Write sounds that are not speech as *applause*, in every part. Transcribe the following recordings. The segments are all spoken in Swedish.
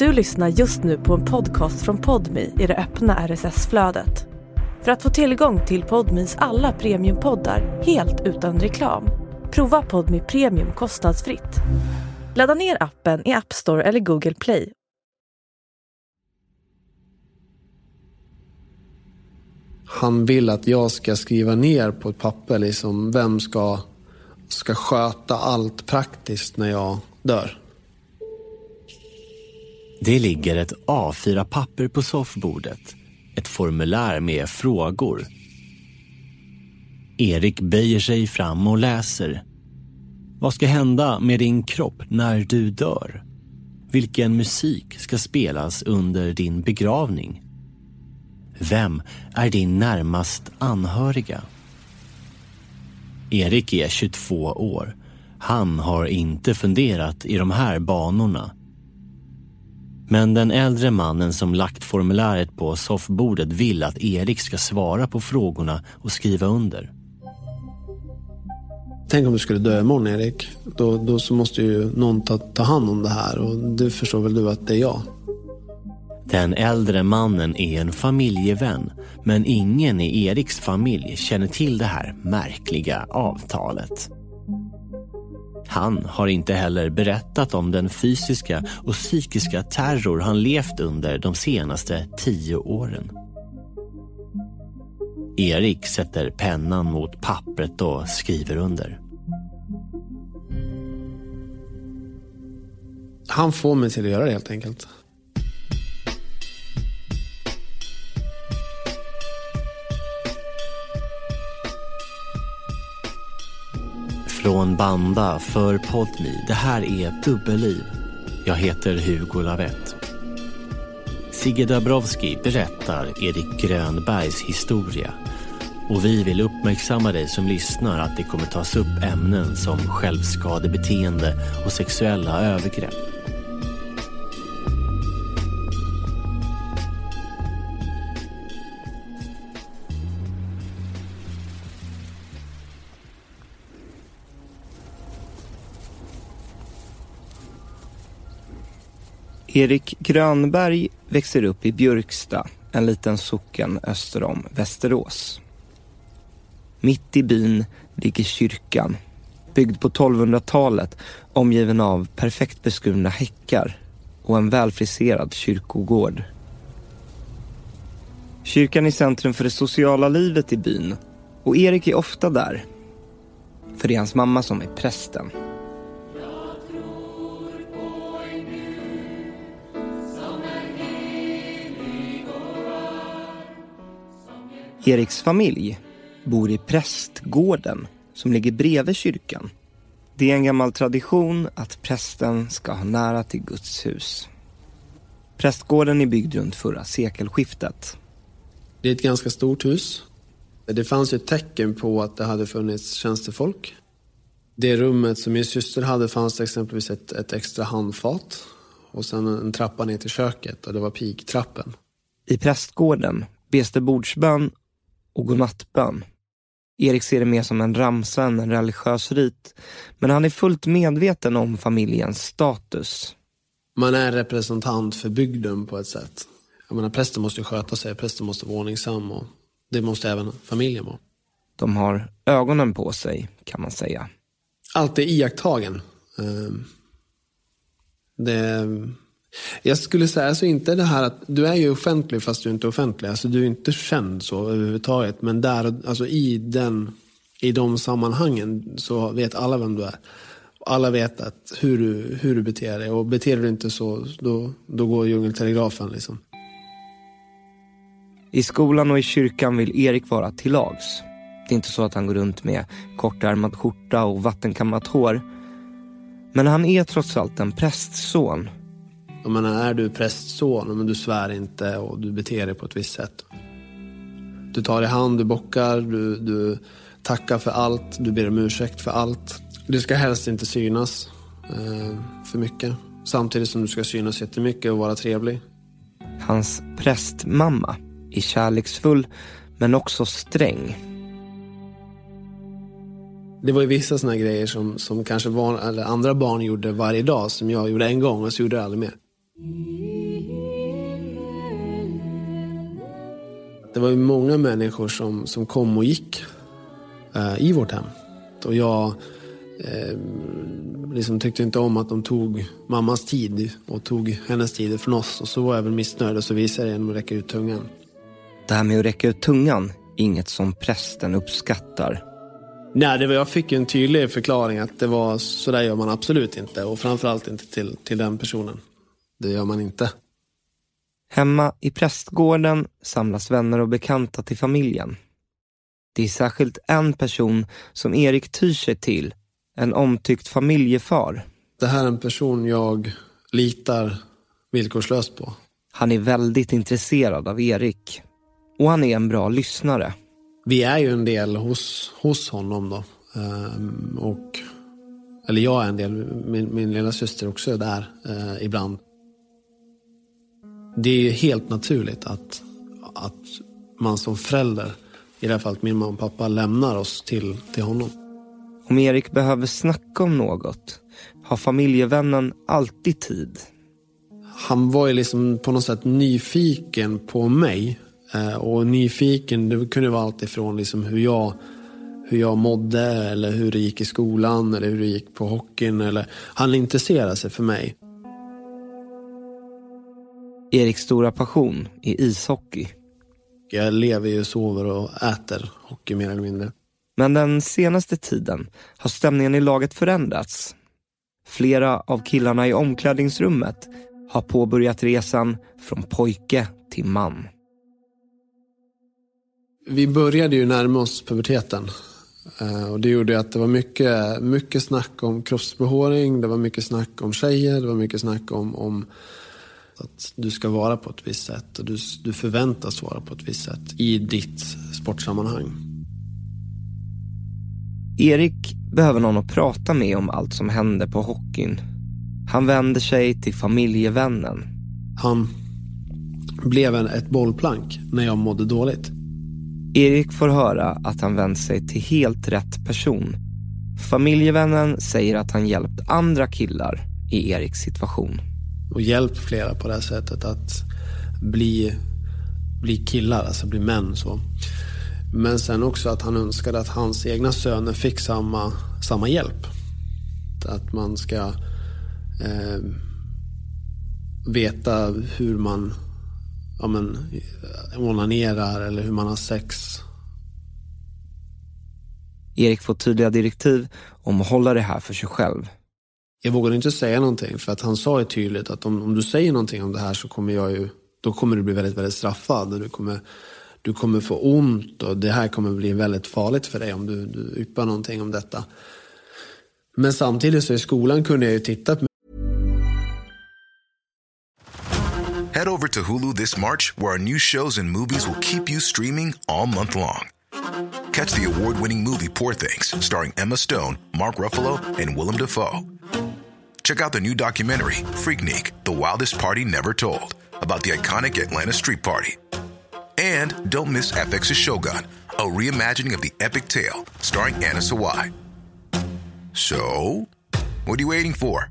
Du lyssnar just nu på en podcast från Podmi i det öppna RSS-flödet. För att få tillgång till Podmis alla premiumpoddar helt utan reklam, prova Podmi Premium kostnadsfritt. Ladda ner appen i App Store eller Google Play. Han vill att jag ska skriva ner på ett papper liksom vem ska, ska sköta allt praktiskt när jag dör. Det ligger ett A4-papper på soffbordet. Ett formulär med frågor. Erik böjer sig fram och läser. Vad ska hända med din kropp när du dör? Vilken musik ska spelas under din begravning? Vem är din närmast anhöriga? Erik är 22 år. Han har inte funderat i de här banorna. Men den äldre mannen som lagt formuläret på soffbordet vill att Erik ska svara på frågorna och skriva under. Tänk om du skulle dö imorgon Erik. Då, då så måste ju någon ta, ta hand om det här och du förstår väl du att det är jag. Den äldre mannen är en familjevän men ingen i Eriks familj känner till det här märkliga avtalet. Han har inte heller berättat om den fysiska och psykiska terror han levt under de senaste tio åren. Erik sätter pennan mot pappret och skriver under. Han får mig till att göra det helt enkelt. Från Banda för Podmi. Det här är Dubbelliv. Jag heter Hugo Lavett. Sigge Dabrowski berättar Erik Grönbergs historia. Och vi vill uppmärksamma dig som lyssnar att det kommer tas upp ämnen som självskadebeteende och sexuella övergrepp. Erik Grönberg växer upp i Björksta, en liten socken öster om Västerås. Mitt i byn ligger kyrkan, byggd på 1200-talet, omgiven av perfekt beskurna häckar och en välfriserad kyrkogård. Kyrkan är centrum för det sociala livet i byn och Erik är ofta där. För det är hans mamma som är prästen. Eriks familj bor i prästgården som ligger bredvid kyrkan. Det är en gammal tradition att prästen ska ha nära till Guds hus. Prästgården är byggd runt förra sekelskiftet. Det är ett ganska stort hus. Det fanns ju tecken på att det hade funnits tjänstefolk. Det rummet som min syster hade fanns exempelvis ett, ett extra handfat och sen en trappa ner till köket och det var pigtrappen. I prästgården bes det bordsbön och godnattbön. Erik ser det mer som en ramsa än en religiös rit. Men han är fullt medveten om familjens status. Man är representant för bygden på ett sätt. Jag menar, prästen måste sköta sig, prästen måste vara ordningsam och det måste även familjen vara. De har ögonen på sig, kan man säga. Allt är iakttagen. Ehm, det, jag skulle säga alltså inte det här att du är ju offentlig fast du inte är offentlig. Alltså du är inte känd så överhuvudtaget. Men där, alltså i, den, i de sammanhangen så vet alla vem du är. Alla vet att hur, du, hur du beter dig. Och beter du dig inte så, då, då går djungeltelegrafen. Liksom. I skolan och i kyrkan vill Erik vara till lags. Det är inte så att han går runt med kortärmad skjorta och vattenkammat hår. Men han är trots allt en prästson jag menar, är du prästson, men du svär inte och du beter dig på ett visst sätt. Du tar i hand, du bockar, du, du tackar för allt, du ber om ursäkt för allt. Du ska helst inte synas eh, för mycket. Samtidigt som du ska synas jättemycket och vara trevlig. Hans prästmamma är kärleksfull men också sträng. Det var ju vissa såna grejer som, som kanske var, eller andra barn gjorde varje dag som jag gjorde en gång och så gjorde jag aldrig mer. Det var ju många människor som, som kom och gick eh, i vårt hem. Och jag eh, liksom tyckte inte om att de tog mammas tid och tog hennes tid från oss. Och så var jag väl missnöjd och så visade jag genom att räcka ut tungan. Det här med att räcka ut tungan är inget som prästen uppskattar. Nej, det var, jag fick ju en tydlig förklaring att det var så där gör man absolut inte. Och framförallt inte till, till den personen. Det gör man inte. Hemma i prästgården samlas vänner och bekanta till familjen. Det är särskilt en person som Erik tyr sig till, en omtyckt familjefar. Det här är en person jag litar villkorslöst på. Han är väldigt intresserad av Erik. Och han är en bra lyssnare. Vi är ju en del hos, hos honom då. Ehm, och, eller jag är en del, min, min lilla syster också är där eh, ibland. Det är helt naturligt att, att man som förälder, i det här fallet min mamma och pappa, lämnar oss till, till honom. Om Erik behöver snacka om något har familjevännen alltid tid. Han var ju liksom på något sätt nyfiken på mig. Eh, och nyfiken, det kunde vara allt ifrån liksom hur jag hur jag mådde eller hur det gick i skolan eller hur det gick på hockeyn. Eller, han intresserade sig för mig. Eriks stora passion är ishockey. Jag lever ju, sover och äter hockey mer eller mindre. Men den senaste tiden har stämningen i laget förändrats. Flera av killarna i omklädningsrummet har påbörjat resan från pojke till man. Vi började ju närma oss puberteten. Eh, och det gjorde att det var mycket, mycket snack om kroppsbehåring, det var mycket snack om tjejer, det var mycket snack om, om att du ska vara på ett visst sätt och du, du förväntas vara på ett visst sätt i ditt sportsammanhang. Erik behöver någon att prata med om allt som händer på hockeyn. Han vänder sig till familjevännen. Han blev en, ett bollplank när jag mådde dåligt. Erik får höra att han vänt sig till helt rätt person. Familjevännen säger att han hjälpt andra killar i Eriks situation. Och hjälpt flera på det här sättet att bli, bli killar, alltså bli män. så. Men sen också att han önskade att hans egna söner fick samma, samma hjälp. Att man ska eh, veta hur man ja, men, onanerar eller hur man har sex. Erik får tydliga direktiv om att hålla det här för sig själv. Jag vågade inte säga någonting för att han sa ju tydligt att om, om du säger någonting om det här så kommer jag ju, då kommer du bli väldigt, väldigt straffad. Och du, kommer, du kommer få ont och det här kommer bli väldigt farligt för dig om du, du yppar någonting om detta. Men samtidigt så i skolan kunde jag ju titta på Head over to Hulu this March, where our new shows and movies will keep you streaming all month long. Catch the award winning movie Poor Things, starring Emma Stone, Mark Ruffalo, and Willem Dafoe. Check out the new documentary, Freaknik The Wildest Party Never Told, about the iconic Atlanta Street Party. And don't miss FX's Shogun, a reimagining of the epic tale, starring Anna Sawai. So, what are you waiting for?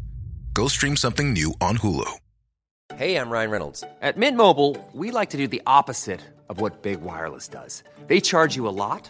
Go stream something new on Hulu. Hey, I'm Ryan Reynolds. At Mint Mobile, we like to do the opposite of what Big Wireless does. They charge you a lot,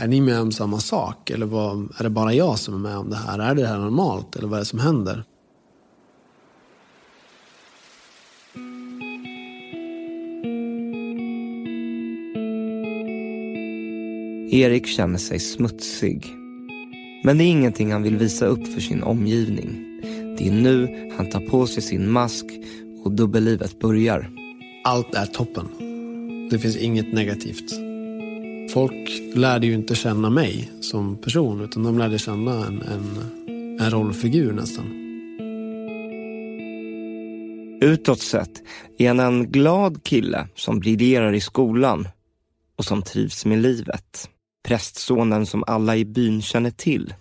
är ni med om samma sak? Eller vad, är det bara jag som är med om det här? Är det här normalt? Eller vad är det som händer? Erik känner sig smutsig. Men det är ingenting han vill visa upp för sin omgivning. Det är nu han tar på sig sin mask och dubbellivet börjar. Allt är toppen. Det finns inget negativt. Folk lärde ju inte känna mig som person utan de lärde känna en, en, en rollfigur nästan. Utåt sett är han en glad kille som briljerar i skolan. och som trivs med livet. Prästsonen som alla i byn känner till.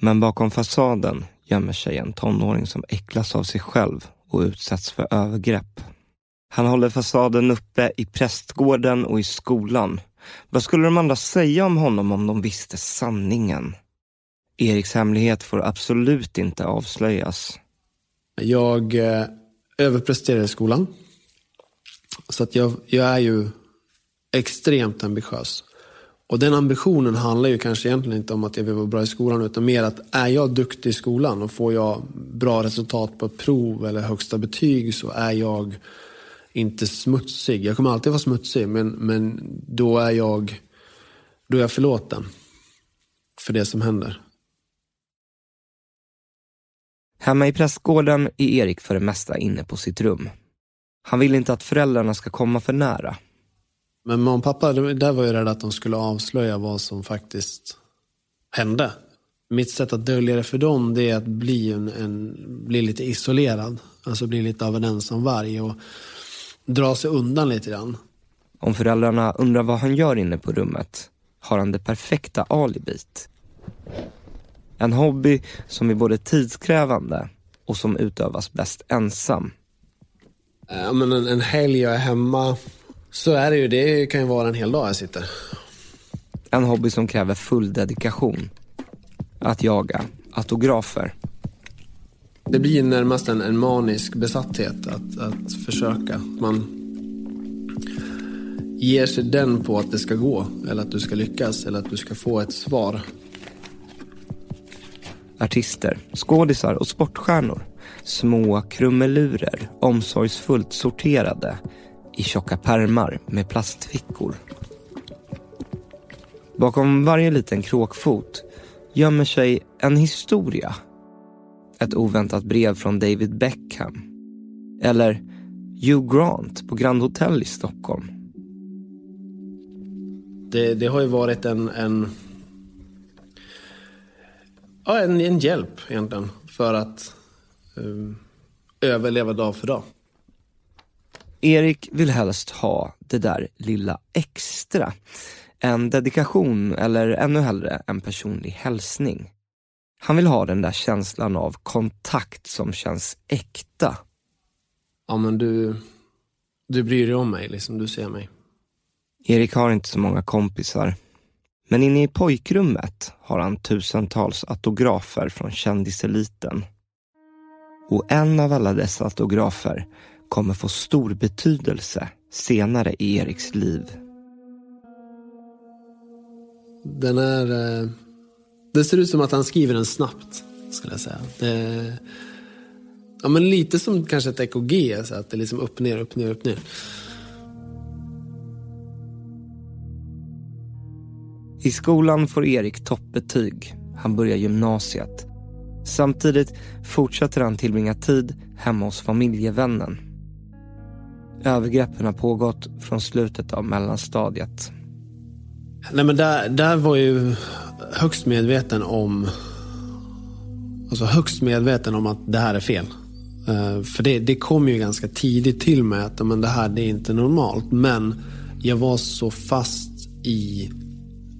Men bakom fasaden gömmer sig en tonåring som äcklas av sig själv och utsätts för övergrepp. Han håller fasaden uppe i prästgården och i skolan. Vad skulle de andra säga om honom om de visste sanningen? Eriks hemlighet får absolut inte avslöjas. Jag eh, överpresterar i skolan. Så att jag, jag är ju extremt ambitiös. Och den ambitionen handlar ju kanske egentligen inte om att jag vill vara bra i skolan utan mer att är jag duktig i skolan och får jag bra resultat på ett prov eller högsta betyg så är jag inte smutsig. Jag kommer alltid vara smutsig men, men då är jag då är jag förlåten för det som händer. Hemma i prästgården är Erik för det mesta inne på sitt rum. Han vill inte att föräldrarna ska komma för nära. Men mamma och pappa, där var ju rädda att de skulle avslöja vad som faktiskt hände. Mitt sätt att dölja det för dem det är att bli, en, en, bli lite isolerad. Alltså bli lite av en ensam varg och dra sig undan lite grann. Om föräldrarna undrar vad han gör inne på rummet har han det perfekta alibit. En hobby som är både tidskrävande och som utövas bäst ensam. Ja, men en, en helg jag är hemma, så är det ju. Det kan ju vara en hel dag jag sitter. En hobby som kräver full dedikation. Att jaga autografer. Det blir närmast en, en manisk besatthet att, att försöka. Man ger sig den på att det ska gå, eller att du ska lyckas, eller att du ska få ett svar. Artister, skådisar och sportstjärnor. Små krumelurer, omsorgsfullt sorterade i tjocka pärmar med plastfickor. Bakom varje liten kråkfot gömmer sig en historia. Ett oväntat brev från David Beckham. Eller Hugh Grant på Grand Hotel i Stockholm. Det, det har ju varit en, en, ja, en, en hjälp egentligen för att um, överleva dag för dag. Erik vill helst ha det där lilla extra. En dedikation eller ännu hellre en personlig hälsning. Han vill ha den där känslan av kontakt som känns äkta. Ja men du, du bryr dig om mig liksom, du ser mig. Erik har inte så många kompisar. Men inne i pojkrummet har han tusentals autografer från kändiseliten. Och en av alla dessa autografer kommer få stor betydelse senare i Eriks liv. Den är... Eh, det ser ut som att han skriver den snabbt, skulle jag säga. Det, ja, men lite som kanske ett EKG, så att det är liksom upp, ner, upp, ner, upp, ner. I skolan får Erik toppbetyg. Han börjar gymnasiet. Samtidigt fortsätter han tillbringa tid hemma hos familjevännen. Övergreppen har pågått från slutet av mellanstadiet. Nej men där, där var ju högst medveten om Alltså högst medveten om att det här är fel. Eh, för det, det kom ju ganska tidigt till mig att men det här det är inte normalt. Men jag var så fast i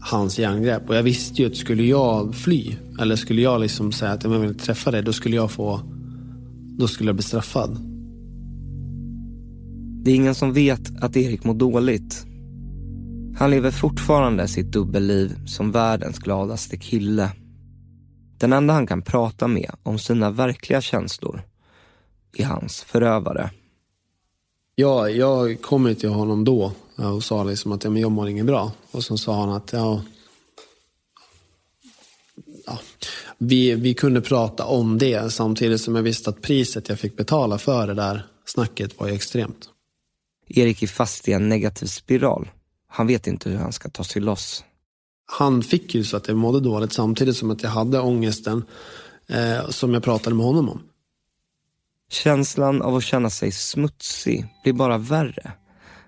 hans järngrepp. Och jag visste ju att skulle jag fly, eller skulle jag liksom säga att jag vill träffa dig, då skulle jag få... Då skulle jag bli straffad. Det är ingen som vet att Erik mår dåligt. Han lever fortfarande sitt dubbelliv som världens gladaste kille. Den enda han kan prata med om sina verkliga känslor är hans förövare. Ja, jag kom till honom då och sa liksom att ja, men jag mår inget bra. Och så sa han att ja, ja, vi, vi kunde prata om det samtidigt som jag visste att priset jag fick betala för det där snacket var ju extremt. Erik är fast i en negativ spiral. Han vet inte hur han ska ta sig loss. Han fick ju så att jag mådde dåligt samtidigt som att jag hade ångesten eh, som jag pratade med honom om. Känslan av att känna sig smutsig blir bara värre.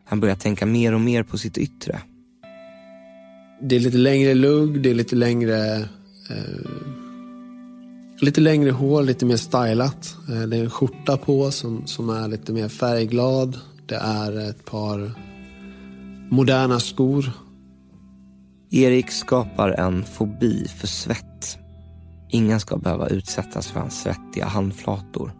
Han börjar tänka mer och mer på sitt yttre. Det är lite längre lugg, det är lite längre eh, Lite längre hår, lite mer stylat. Eh, det är en skjorta på som, som är lite mer färgglad. Det är ett par moderna skor. Erik skapar en fobi för svett. Ingen ska behöva utsättas för hans svettiga handflator.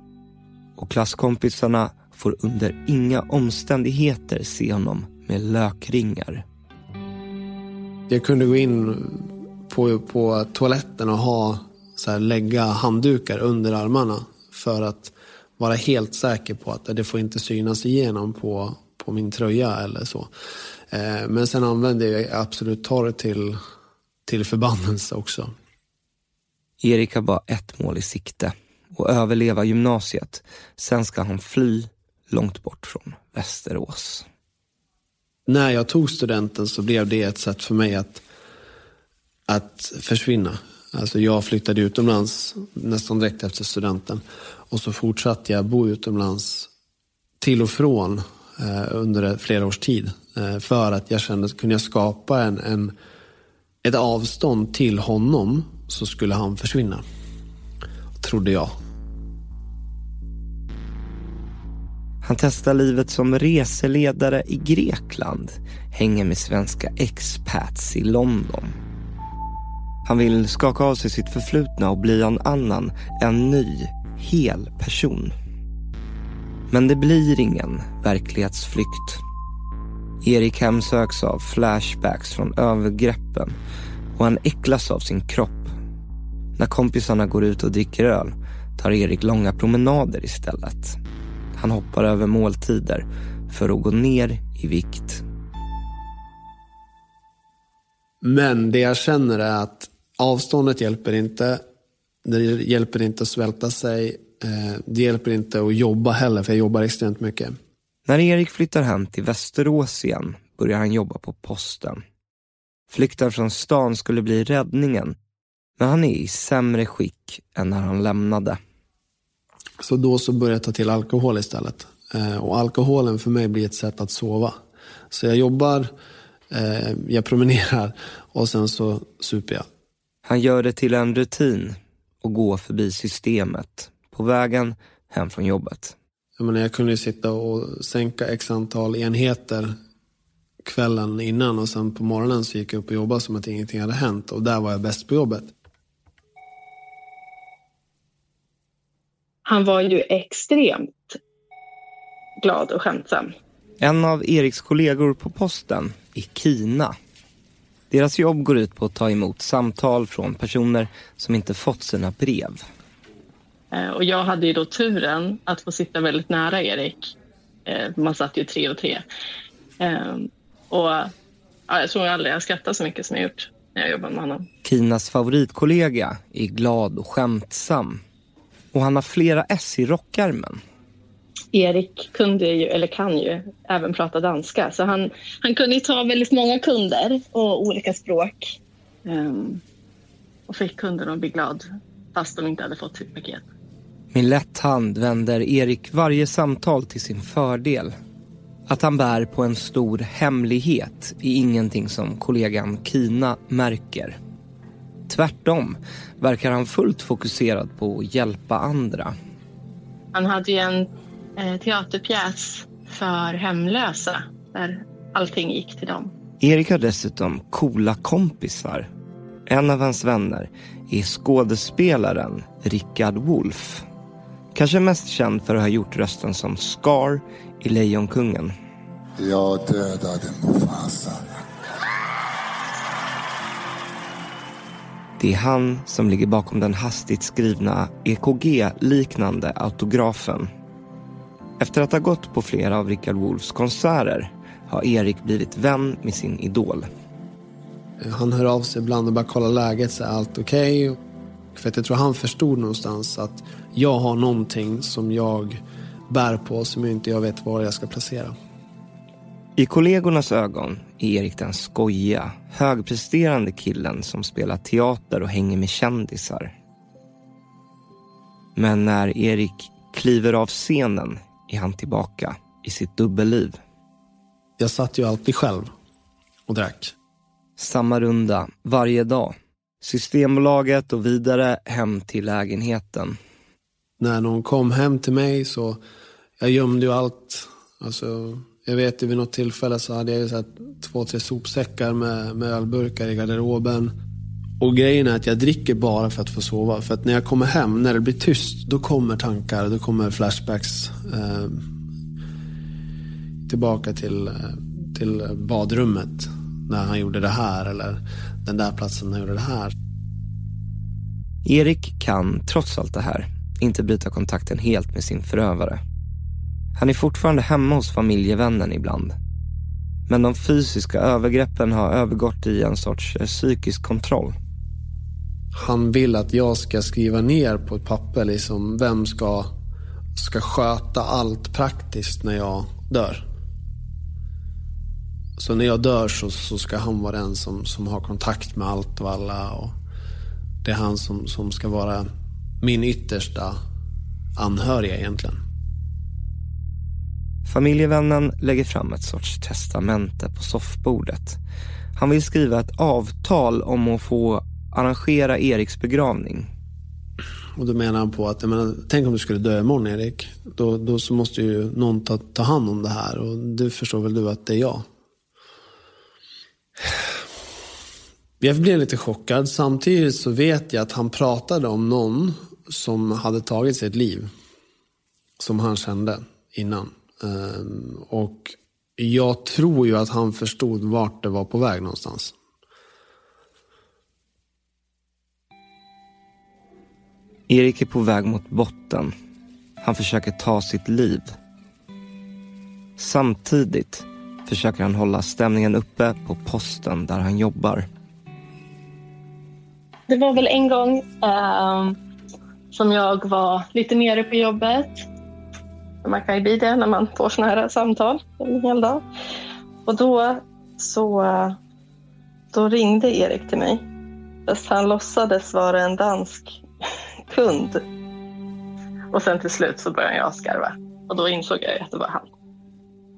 Och klasskompisarna får under inga omständigheter se honom med lökringar. Jag kunde gå in på, på toaletten och ha, så här, lägga handdukar under armarna för att vara helt säker på att det får inte synas igenom på, på min tröja eller så. Eh, men sen använde jag absolut torr till, till förbannelse också. Erik har bara ett mål i sikte och överleva gymnasiet. Sen ska han fly långt bort från Västerås. När jag tog studenten så blev det ett sätt för mig att, att försvinna. Alltså jag flyttade utomlands nästan direkt efter studenten. Och så fortsatte jag bo utomlands till och från eh, under flera års tid. Eh, för att jag kände att kunde jag skapa en, en, ett avstånd till honom så skulle han försvinna. Trodde jag. Han testar livet som reseledare i Grekland, hänger med svenska expats i London. Han vill skaka av sig sitt förflutna och bli en annan, en ny, hel person. Men det blir ingen verklighetsflykt. Erik hemsöks av flashbacks från övergreppen och han äcklas av sin kropp. När kompisarna går ut och dricker öl tar Erik långa promenader istället. Han hoppar över måltider för att gå ner i vikt. Men det jag känner är att avståndet hjälper inte. Det hjälper inte att svälta sig. Eh, det hjälper inte att jobba heller, för jag jobbar extremt mycket. När Erik flyttar hem till Västerås igen börjar han jobba på posten. Flykten från stan skulle bli räddningen, men han är i sämre skick än när han lämnade. Så då så började jag ta till alkohol istället. Eh, och alkoholen för mig blir ett sätt att sova. Så jag jobbar, eh, jag promenerar och sen så super jag. Han gör det till en rutin och gå förbi systemet på vägen hem från jobbet. Jag, menar, jag kunde ju sitta och sänka x antal enheter kvällen innan och sen på morgonen så gick jag upp och jobbade som att ingenting hade hänt och där var jag bäst på jobbet. Han var ju extremt glad och skämtsam. En av Eriks kollegor på posten är Kina. Deras jobb går ut på att ta emot samtal från personer som inte fått sina brev. Eh, och jag hade ju då turen att få sitta väldigt nära Erik. Eh, man satt ju tre och tre. Ehm, och ja, jag tror aldrig jag skrattat så mycket som jag gjort när jag jobbade med honom. Kinas favoritkollega är glad och skämtsam. Och han har flera S i rockärmen. Erik kunde ju, eller kan ju, även prata danska. Så han, han kunde ju ta väldigt många kunder och olika språk. Um, och fick kunderna att bli glad fast de inte hade fått sitt paket. Med lätt hand vänder Erik varje samtal till sin fördel. Att han bär på en stor hemlighet är ingenting som kollegan Kina märker. Tvärtom verkar han fullt fokuserad på att hjälpa andra. Han hade ju en eh, teaterpjäs för hemlösa där allting gick till dem. Erik har dessutom coola kompisar. En av hans vänner är skådespelaren Rickard Wolff. Kanske mest känd för att ha gjort rösten som Scar i Lejonkungen. Jag dödade Mufasa. Det är han som ligger bakom den hastigt skrivna EKG-liknande autografen. Efter att ha gått på flera av Richard Wolffs konserter har Erik blivit vän med sin idol. Han hör av sig ibland och bara kollar läget, så är allt okej? Okay? För att jag tror han förstod någonstans att jag har någonting som jag bär på som inte jag vet var jag ska placera. I kollegornas ögon är Erik den skojiga, högpresterande killen som spelar teater och hänger med kändisar. Men när Erik kliver av scenen är han tillbaka i sitt dubbelliv. Jag satt ju alltid själv och drack. Samma runda varje dag. Systembolaget och vidare hem till lägenheten. När någon kom hem till mig så jag gömde ju allt. Alltså, Jag vet ju vid något tillfälle så hade jag ju så här två, tre sopsäckar med, med ölburkar i garderoben. Och grejen är att jag dricker bara för att få sova. För att när jag kommer hem, när det blir tyst, då kommer tankar, då kommer flashbacks. Eh, tillbaka till, eh, till badrummet när han gjorde det här eller den där platsen när han gjorde det här. Erik kan, trots allt det här, inte bryta kontakten helt med sin förövare. Han är fortfarande hemma hos familjevännen ibland. Men de fysiska övergreppen har övergått i en sorts eh, psykisk kontroll. Han vill att jag ska skriva ner på ett papper liksom vem ska, ska sköta allt praktiskt när jag dör. Så när jag dör så, så ska han vara den som, som har kontakt med allt och alla. Och det är han som, som ska vara min yttersta anhöriga egentligen. Familjevännen lägger fram ett sorts testamente på soffbordet. Han vill skriva ett avtal om att få arrangera Eriks begravning. Och då menar han på att, jag menar, tänk om du skulle dö imorgon Erik. Då, då så måste ju någon ta, ta hand om det här och du förstår väl du att det är jag. Jag blev lite chockad. Samtidigt så vet jag att han pratade om någon som hade tagit sitt liv. Som han kände innan. Ehm, och jag tror ju att han förstod vart det var på väg någonstans. Erik är på väg mot botten. Han försöker ta sitt liv. Samtidigt försöker han hålla stämningen uppe på posten där han jobbar. Det var väl en gång eh, som jag var lite nere på jobbet. Man kan ju bli det när man får såna här samtal en hel dag. Och då så då ringde Erik till mig. Fast han låtsades vara en dansk kund. Och sen till slut så började jag skarva. Och då insåg jag att det var han.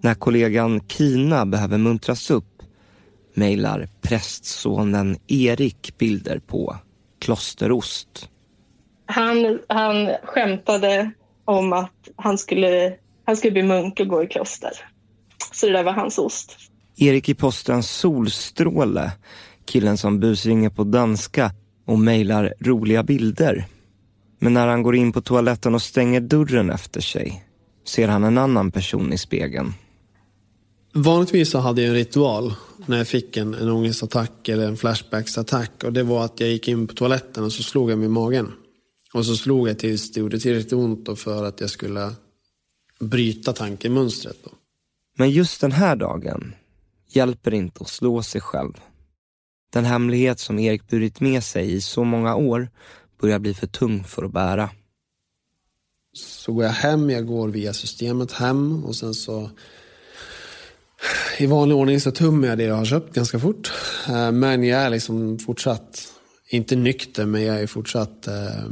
När kollegan Kina behöver muntras upp mejlar prästsonen Erik bilder på klosterost. Han, han skämtade om att han skulle, han skulle bli munk och gå i kloster. Så det där var hans ost. Erik i posten Solstråle, killen som busringer på danska och mejlar roliga bilder. Men när han går in på toaletten och stänger dörren efter sig ser han en annan person i spegeln. Vanligtvis så hade jag en ritual när jag fick en, en ångestattack eller en flashbacksattack. Och det var att jag gick in på toaletten och så slog jag mig i magen. Och så slog jag tills det gjorde tillräckligt ont för att jag skulle bryta tankemönstret. Då. Men just den här dagen hjälper inte att slå sig själv. Den hemlighet som Erik burit med sig i så många år börjar bli för tung för att bära. Så går jag hem, jag går via systemet hem och sen så i vanlig ordning så tummar jag det jag har köpt ganska fort. Eh, men jag är liksom fortsatt, inte nykter, men jag är fortsatt eh,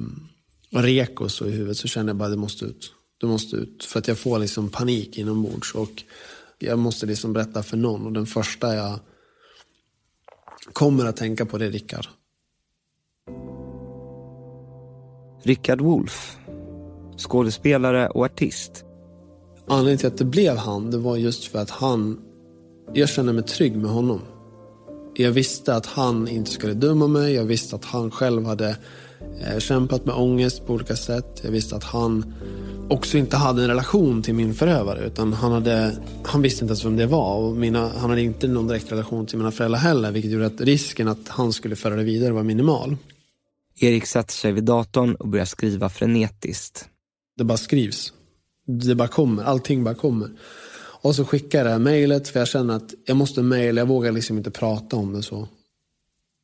reko så i huvudet. Så känner jag bara det måste ut. Det måste ut. För att jag får liksom panik inombords. Och jag måste liksom berätta för någon. Och den första jag kommer att tänka på det är Rickard. Rickard Wolff, skådespelare och artist. Anledningen till att det blev han, det var just för att han... Jag kände mig trygg med honom. Jag visste att han inte skulle döma mig. Jag visste att han själv hade eh, kämpat med ångest på olika sätt. Jag visste att han också inte hade en relation till min förövare. Utan han, hade, han visste inte ens vem det var. Och mina, han hade inte någon direkt relation till mina föräldrar heller. Vilket gjorde att risken att han skulle föra det vidare var minimal. Erik sätter sig vid datorn och börjar skriva frenetiskt. Det bara skrivs. Det bara kommer. Allting bara kommer. Och så skickar jag det här mejlet för jag känner att jag måste mejla. Jag vågar liksom inte prata om det så.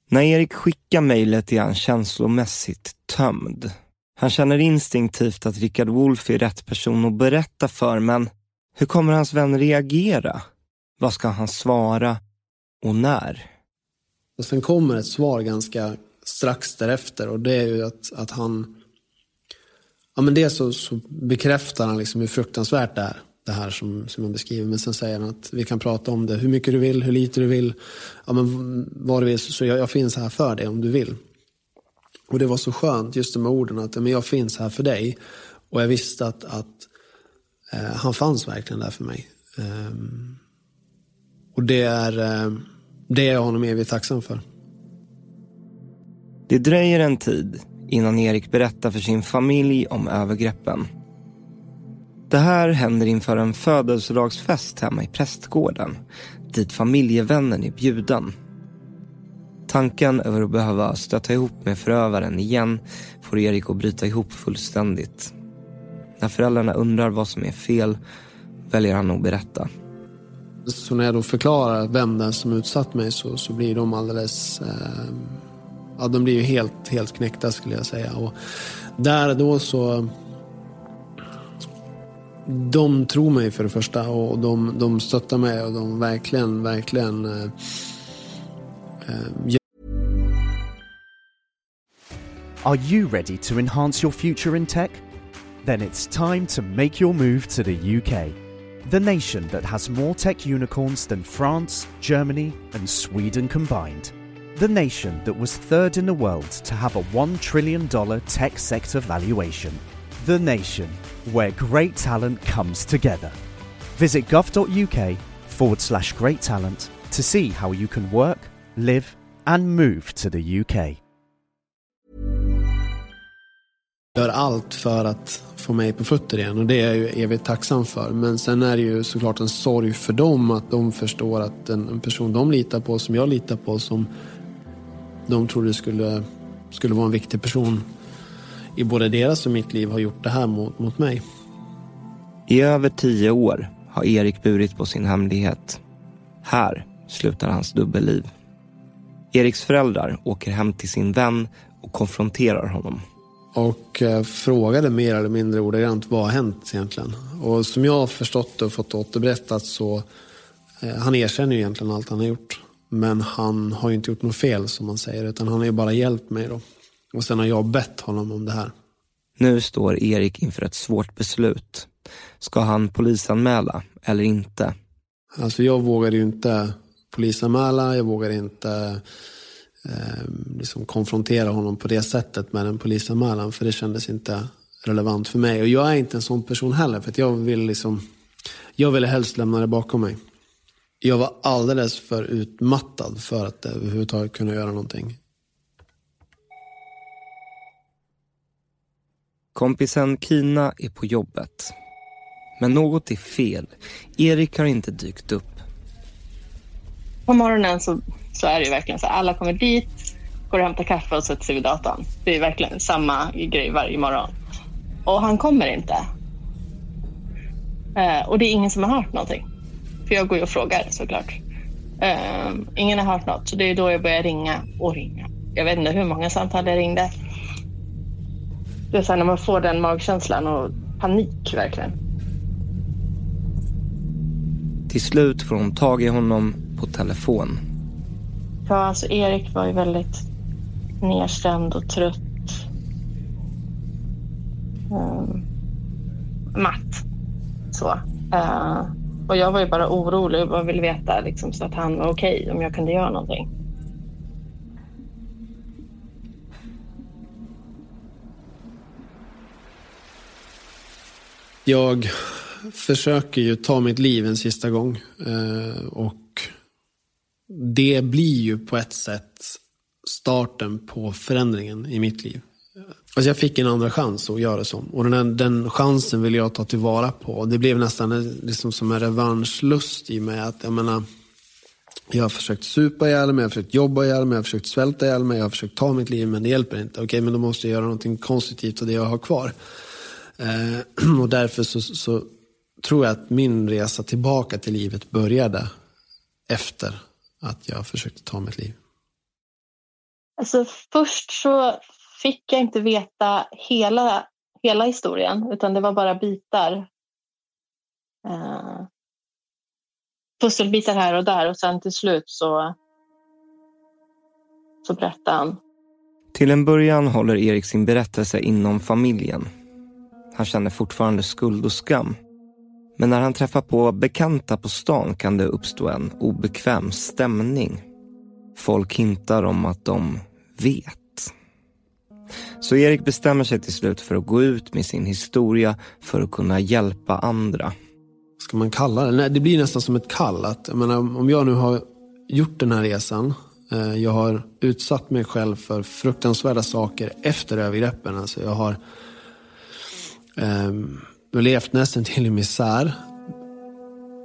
När Erik skickar mejlet är han känslomässigt tömd. Han känner instinktivt att Richard Wolff är rätt person att berätta för, men hur kommer hans vän reagera? Vad ska han svara? Och när? Och sen kommer ett svar ganska strax därefter och det är ju att, att han... Ja men dels så, så bekräftar han liksom hur fruktansvärt det är. Det här som, som jag beskriver. Men sen säger han att vi kan prata om det hur mycket du vill, hur lite du vill. Ja men vad du vill, så jag, jag finns här för dig om du vill. Och det var så skönt just de här orden att men jag finns här för dig. Och jag visste att, att eh, han fanns verkligen där för mig. Um, och det är, eh, det är jag honom evigt tacksam för. Det dröjer en tid innan Erik berättar för sin familj om övergreppen. Det här händer inför en födelsedagsfest hemma i prästgården dit familjevännen är bjuden. Tanken över att behöva stöta ihop med förövaren igen får Erik att bryta ihop fullständigt. När föräldrarna undrar vad som är fel väljer han att berätta. Så när jag då förklarar vem det är som utsatt mig så, så blir de alldeles... Eh, ja, de blir ju helt, helt knäckta skulle jag säga. Och där då så... De tror mig för det första och de, de stöttar mig och de verkligen, verkligen eh, eh, Are you ready to enhance your future in tech? Then it's time to make your move to the UK, the nation that has more tech unicorns than France, Germany, and Sweden combined. The nation that was third in the world to have a $1 trillion tech sector valuation. The nation where great talent comes together. Visit gov.uk forward slash great talent to see how you can work, live, and move to the UK. gör allt för att få mig på fötter igen och det är jag ju evigt tacksam för. Men sen är det ju såklart en sorg för dem att de förstår att en, en person de litar på, som jag litar på, som de trodde skulle, skulle vara en viktig person i både deras och mitt liv har gjort det här mot, mot mig. I över tio år har Erik burit på sin hemlighet. Här slutar hans dubbelliv. Eriks föräldrar åker hem till sin vän och konfronterar honom. Och eh, frågade mer eller mindre ordagrant vad har hänt egentligen. Och som jag har förstått och fått återberättat så eh, han erkänner ju egentligen allt han har gjort. Men han har ju inte gjort något fel som man säger utan han har ju bara hjälpt mig då. Och sen har jag bett honom om det här. Nu står Erik inför ett svårt beslut. Ska han polisanmäla eller inte? Alltså jag vågade ju inte polisanmäla, jag vågade inte eh, liksom konfrontera honom på det sättet med en polisanmälan. För det kändes inte relevant för mig. Och jag är inte en sån person heller. För jag vill liksom, jag ville helst lämna det bakom mig. Jag var alldeles för utmattad för att överhuvudtaget kunna göra någonting. Kompisen Kina är på jobbet. Men något är fel. Erik har inte dykt upp. På morgonen så, så är det ju verkligen så alla kommer dit, går och hämtar kaffe och sätter sig vid datorn. Det är verkligen samma grej varje morgon. Och han kommer inte. Eh, och det är ingen som har hört någonting. För jag går ju och frågar såklart. Eh, ingen har hört något, så det är då jag börjar ringa och ringa. Jag vet inte hur många samtal jag ringde. Det är så när man får den magkänslan och panik verkligen. Till slut får hon tag i honom på telefon. Ja, alltså Erik var ju väldigt nedstämd och trött. Um, matt. Så. Uh, och jag var ju bara orolig och ville veta liksom, så att han var okej, okay, om jag kunde göra någonting. Jag försöker ju ta mitt liv en sista gång. Eh, och det blir ju på ett sätt starten på förändringen i mitt liv. Alltså jag fick en andra chans att göra så. Och den, här, den chansen vill jag ta tillvara på. Det blev nästan liksom som en revanschlust i mig. Att, jag, menar, jag har försökt supa ihjäl mig, jag har försökt jobba ihjäl mig, jag har försökt svälta ihjäl mig, jag har försökt ta mitt liv men det hjälper inte. Okej, men då måste jag göra någonting konstruktivt av det jag har kvar. Eh, *clears throat* och därför så, så, tror jag att min resa tillbaka till livet började efter att jag försökte ta mitt liv. Alltså, först så fick jag inte veta hela, hela historien utan det var bara bitar. Eh, pusselbitar här och där och sen till slut så, så berättade han. Till en början håller Erik sin berättelse inom familjen. Han känner fortfarande skuld och skam. Men när han träffar på bekanta på stan kan det uppstå en obekväm stämning. Folk hintar om att de vet. Så Erik bestämmer sig till slut för att gå ut med sin historia för att kunna hjälpa andra. ska man kalla det? Nej, det blir nästan som ett kall. Att, jag menar, om jag nu har gjort den här resan, eh, jag har utsatt mig själv för fruktansvärda saker efter övergreppen. Alltså jag har eh, levt nästan till i misär.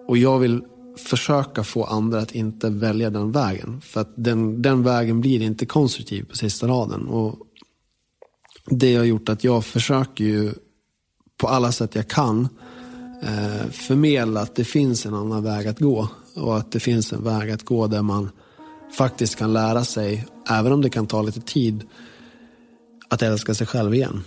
Och jag vill försöka få andra att inte välja den vägen. För att den, den vägen blir inte konstruktiv på sista raden. Och det har gjort att jag försöker ju på alla sätt jag kan eh, förmedla att det finns en annan väg att gå. Och att det finns en väg att gå där man faktiskt kan lära sig, även om det kan ta lite tid, att älska sig själv igen.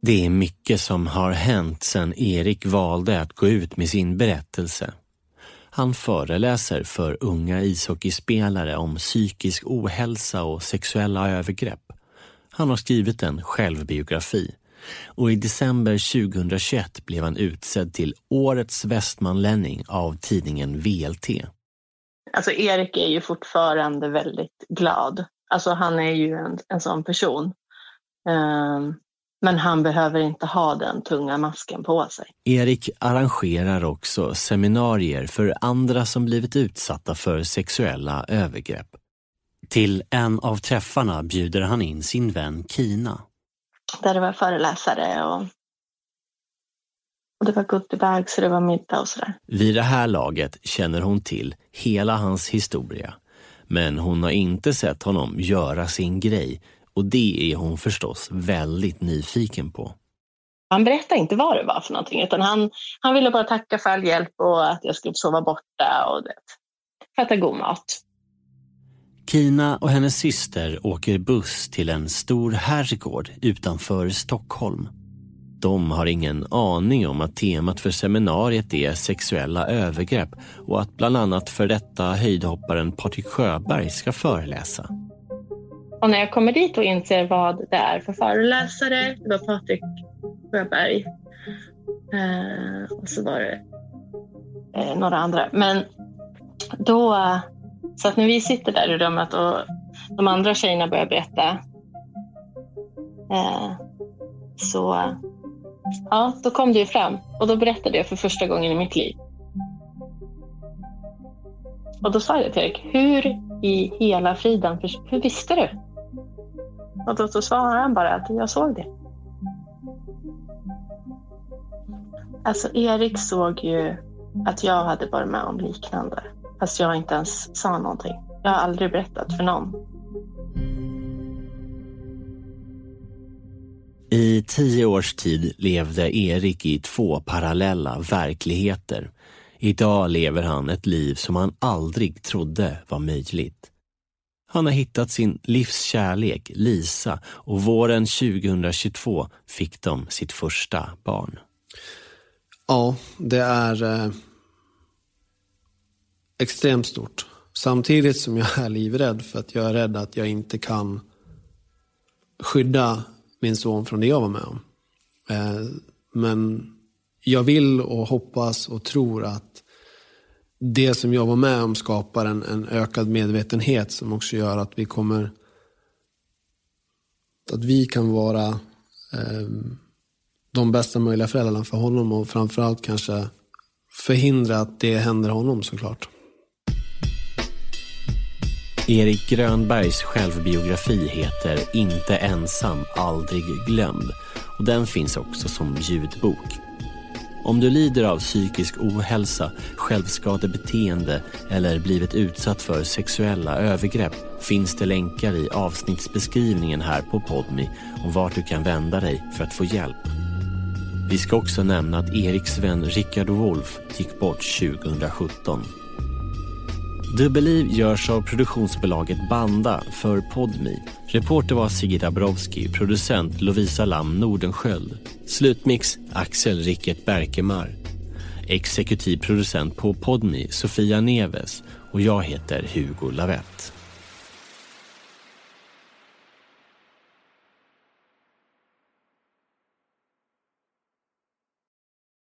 Det är mycket som har hänt sedan Erik valde att gå ut med sin berättelse. Han föreläser för unga ishockeyspelare om psykisk ohälsa och sexuella övergrepp. Han har skrivit en självbiografi och i december 2021 blev han utsedd till Årets västmanlänning av tidningen VLT. Alltså Erik är ju fortfarande väldigt glad. Alltså han är ju en, en sån person. Um, men han behöver inte ha den tunga masken på sig. Erik arrangerar också seminarier för andra som blivit utsatta för sexuella övergrepp. Till en av träffarna bjuder han in sin vän Kina. Där det var föreläsare och, och det var goodiebags och det var middag och sådär. Vid det här laget känner hon till hela hans historia. Men hon har inte sett honom göra sin grej och det är hon förstås väldigt nyfiken på. Han berättade inte vad det var för någonting utan han, han ville bara tacka för all hjälp och att jag skulle sova borta och det, äta god mat. Kina och hennes syster åker buss till en stor herrgård utanför Stockholm. De har ingen aning om att temat för seminariet är sexuella övergrepp och att bland annat för detta höjdhopparen Patrik Sjöberg ska föreläsa. Och när jag kommer dit och inser vad det är för föreläsare, det var Patrik Sjöberg eh, och så var det eh, några andra. Men då, så att när vi sitter där i rummet och de andra tjejerna börjar berätta eh, så ja, då kom det ju fram och då berättade jag för första gången i mitt liv. Och då sa jag till Erik, hur i hela friden, hur visste du? Och då, då svarade han bara att jag såg det. Alltså Erik såg ju att jag hade varit med om liknande. Fast jag inte ens sa någonting. Jag har aldrig berättat för någon. I tio års tid levde Erik i två parallella verkligheter. Idag lever han ett liv som han aldrig trodde var möjligt. Han har hittat sin livskärlek, Lisa, och våren 2022 fick de sitt första barn. Ja, det är eh, extremt stort. Samtidigt som jag är livrädd för att jag är rädd att jag inte kan skydda min son från det jag var med om. Eh, men jag vill och hoppas och tror att det som jag var med om skapar en, en ökad medvetenhet som också gör att vi kommer att vi kan vara eh, de bästa möjliga föräldrarna för honom och framförallt kanske förhindra att det händer honom såklart. Erik Grönbergs självbiografi heter Inte ensam, aldrig glömd och den finns också som ljudbok. Om du lider av psykisk ohälsa, självskadebeteende eller blivit utsatt för sexuella övergrepp finns det länkar i avsnittsbeskrivningen här på Podmi om vart du kan vända dig för att få hjälp. Vi ska också nämna att Eriks vän Rickard Wolff gick bort 2017. Dubbelliv görs av produktionsbolaget Banda för Podmi. Reporter var Sigrid Dabrowski, producent Lovisa Lam Nordenskjöld. Slutmix Axel Rickert Berkemar. Exekutiv producent på Podmi Sofia Neves och jag heter Hugo Lavett.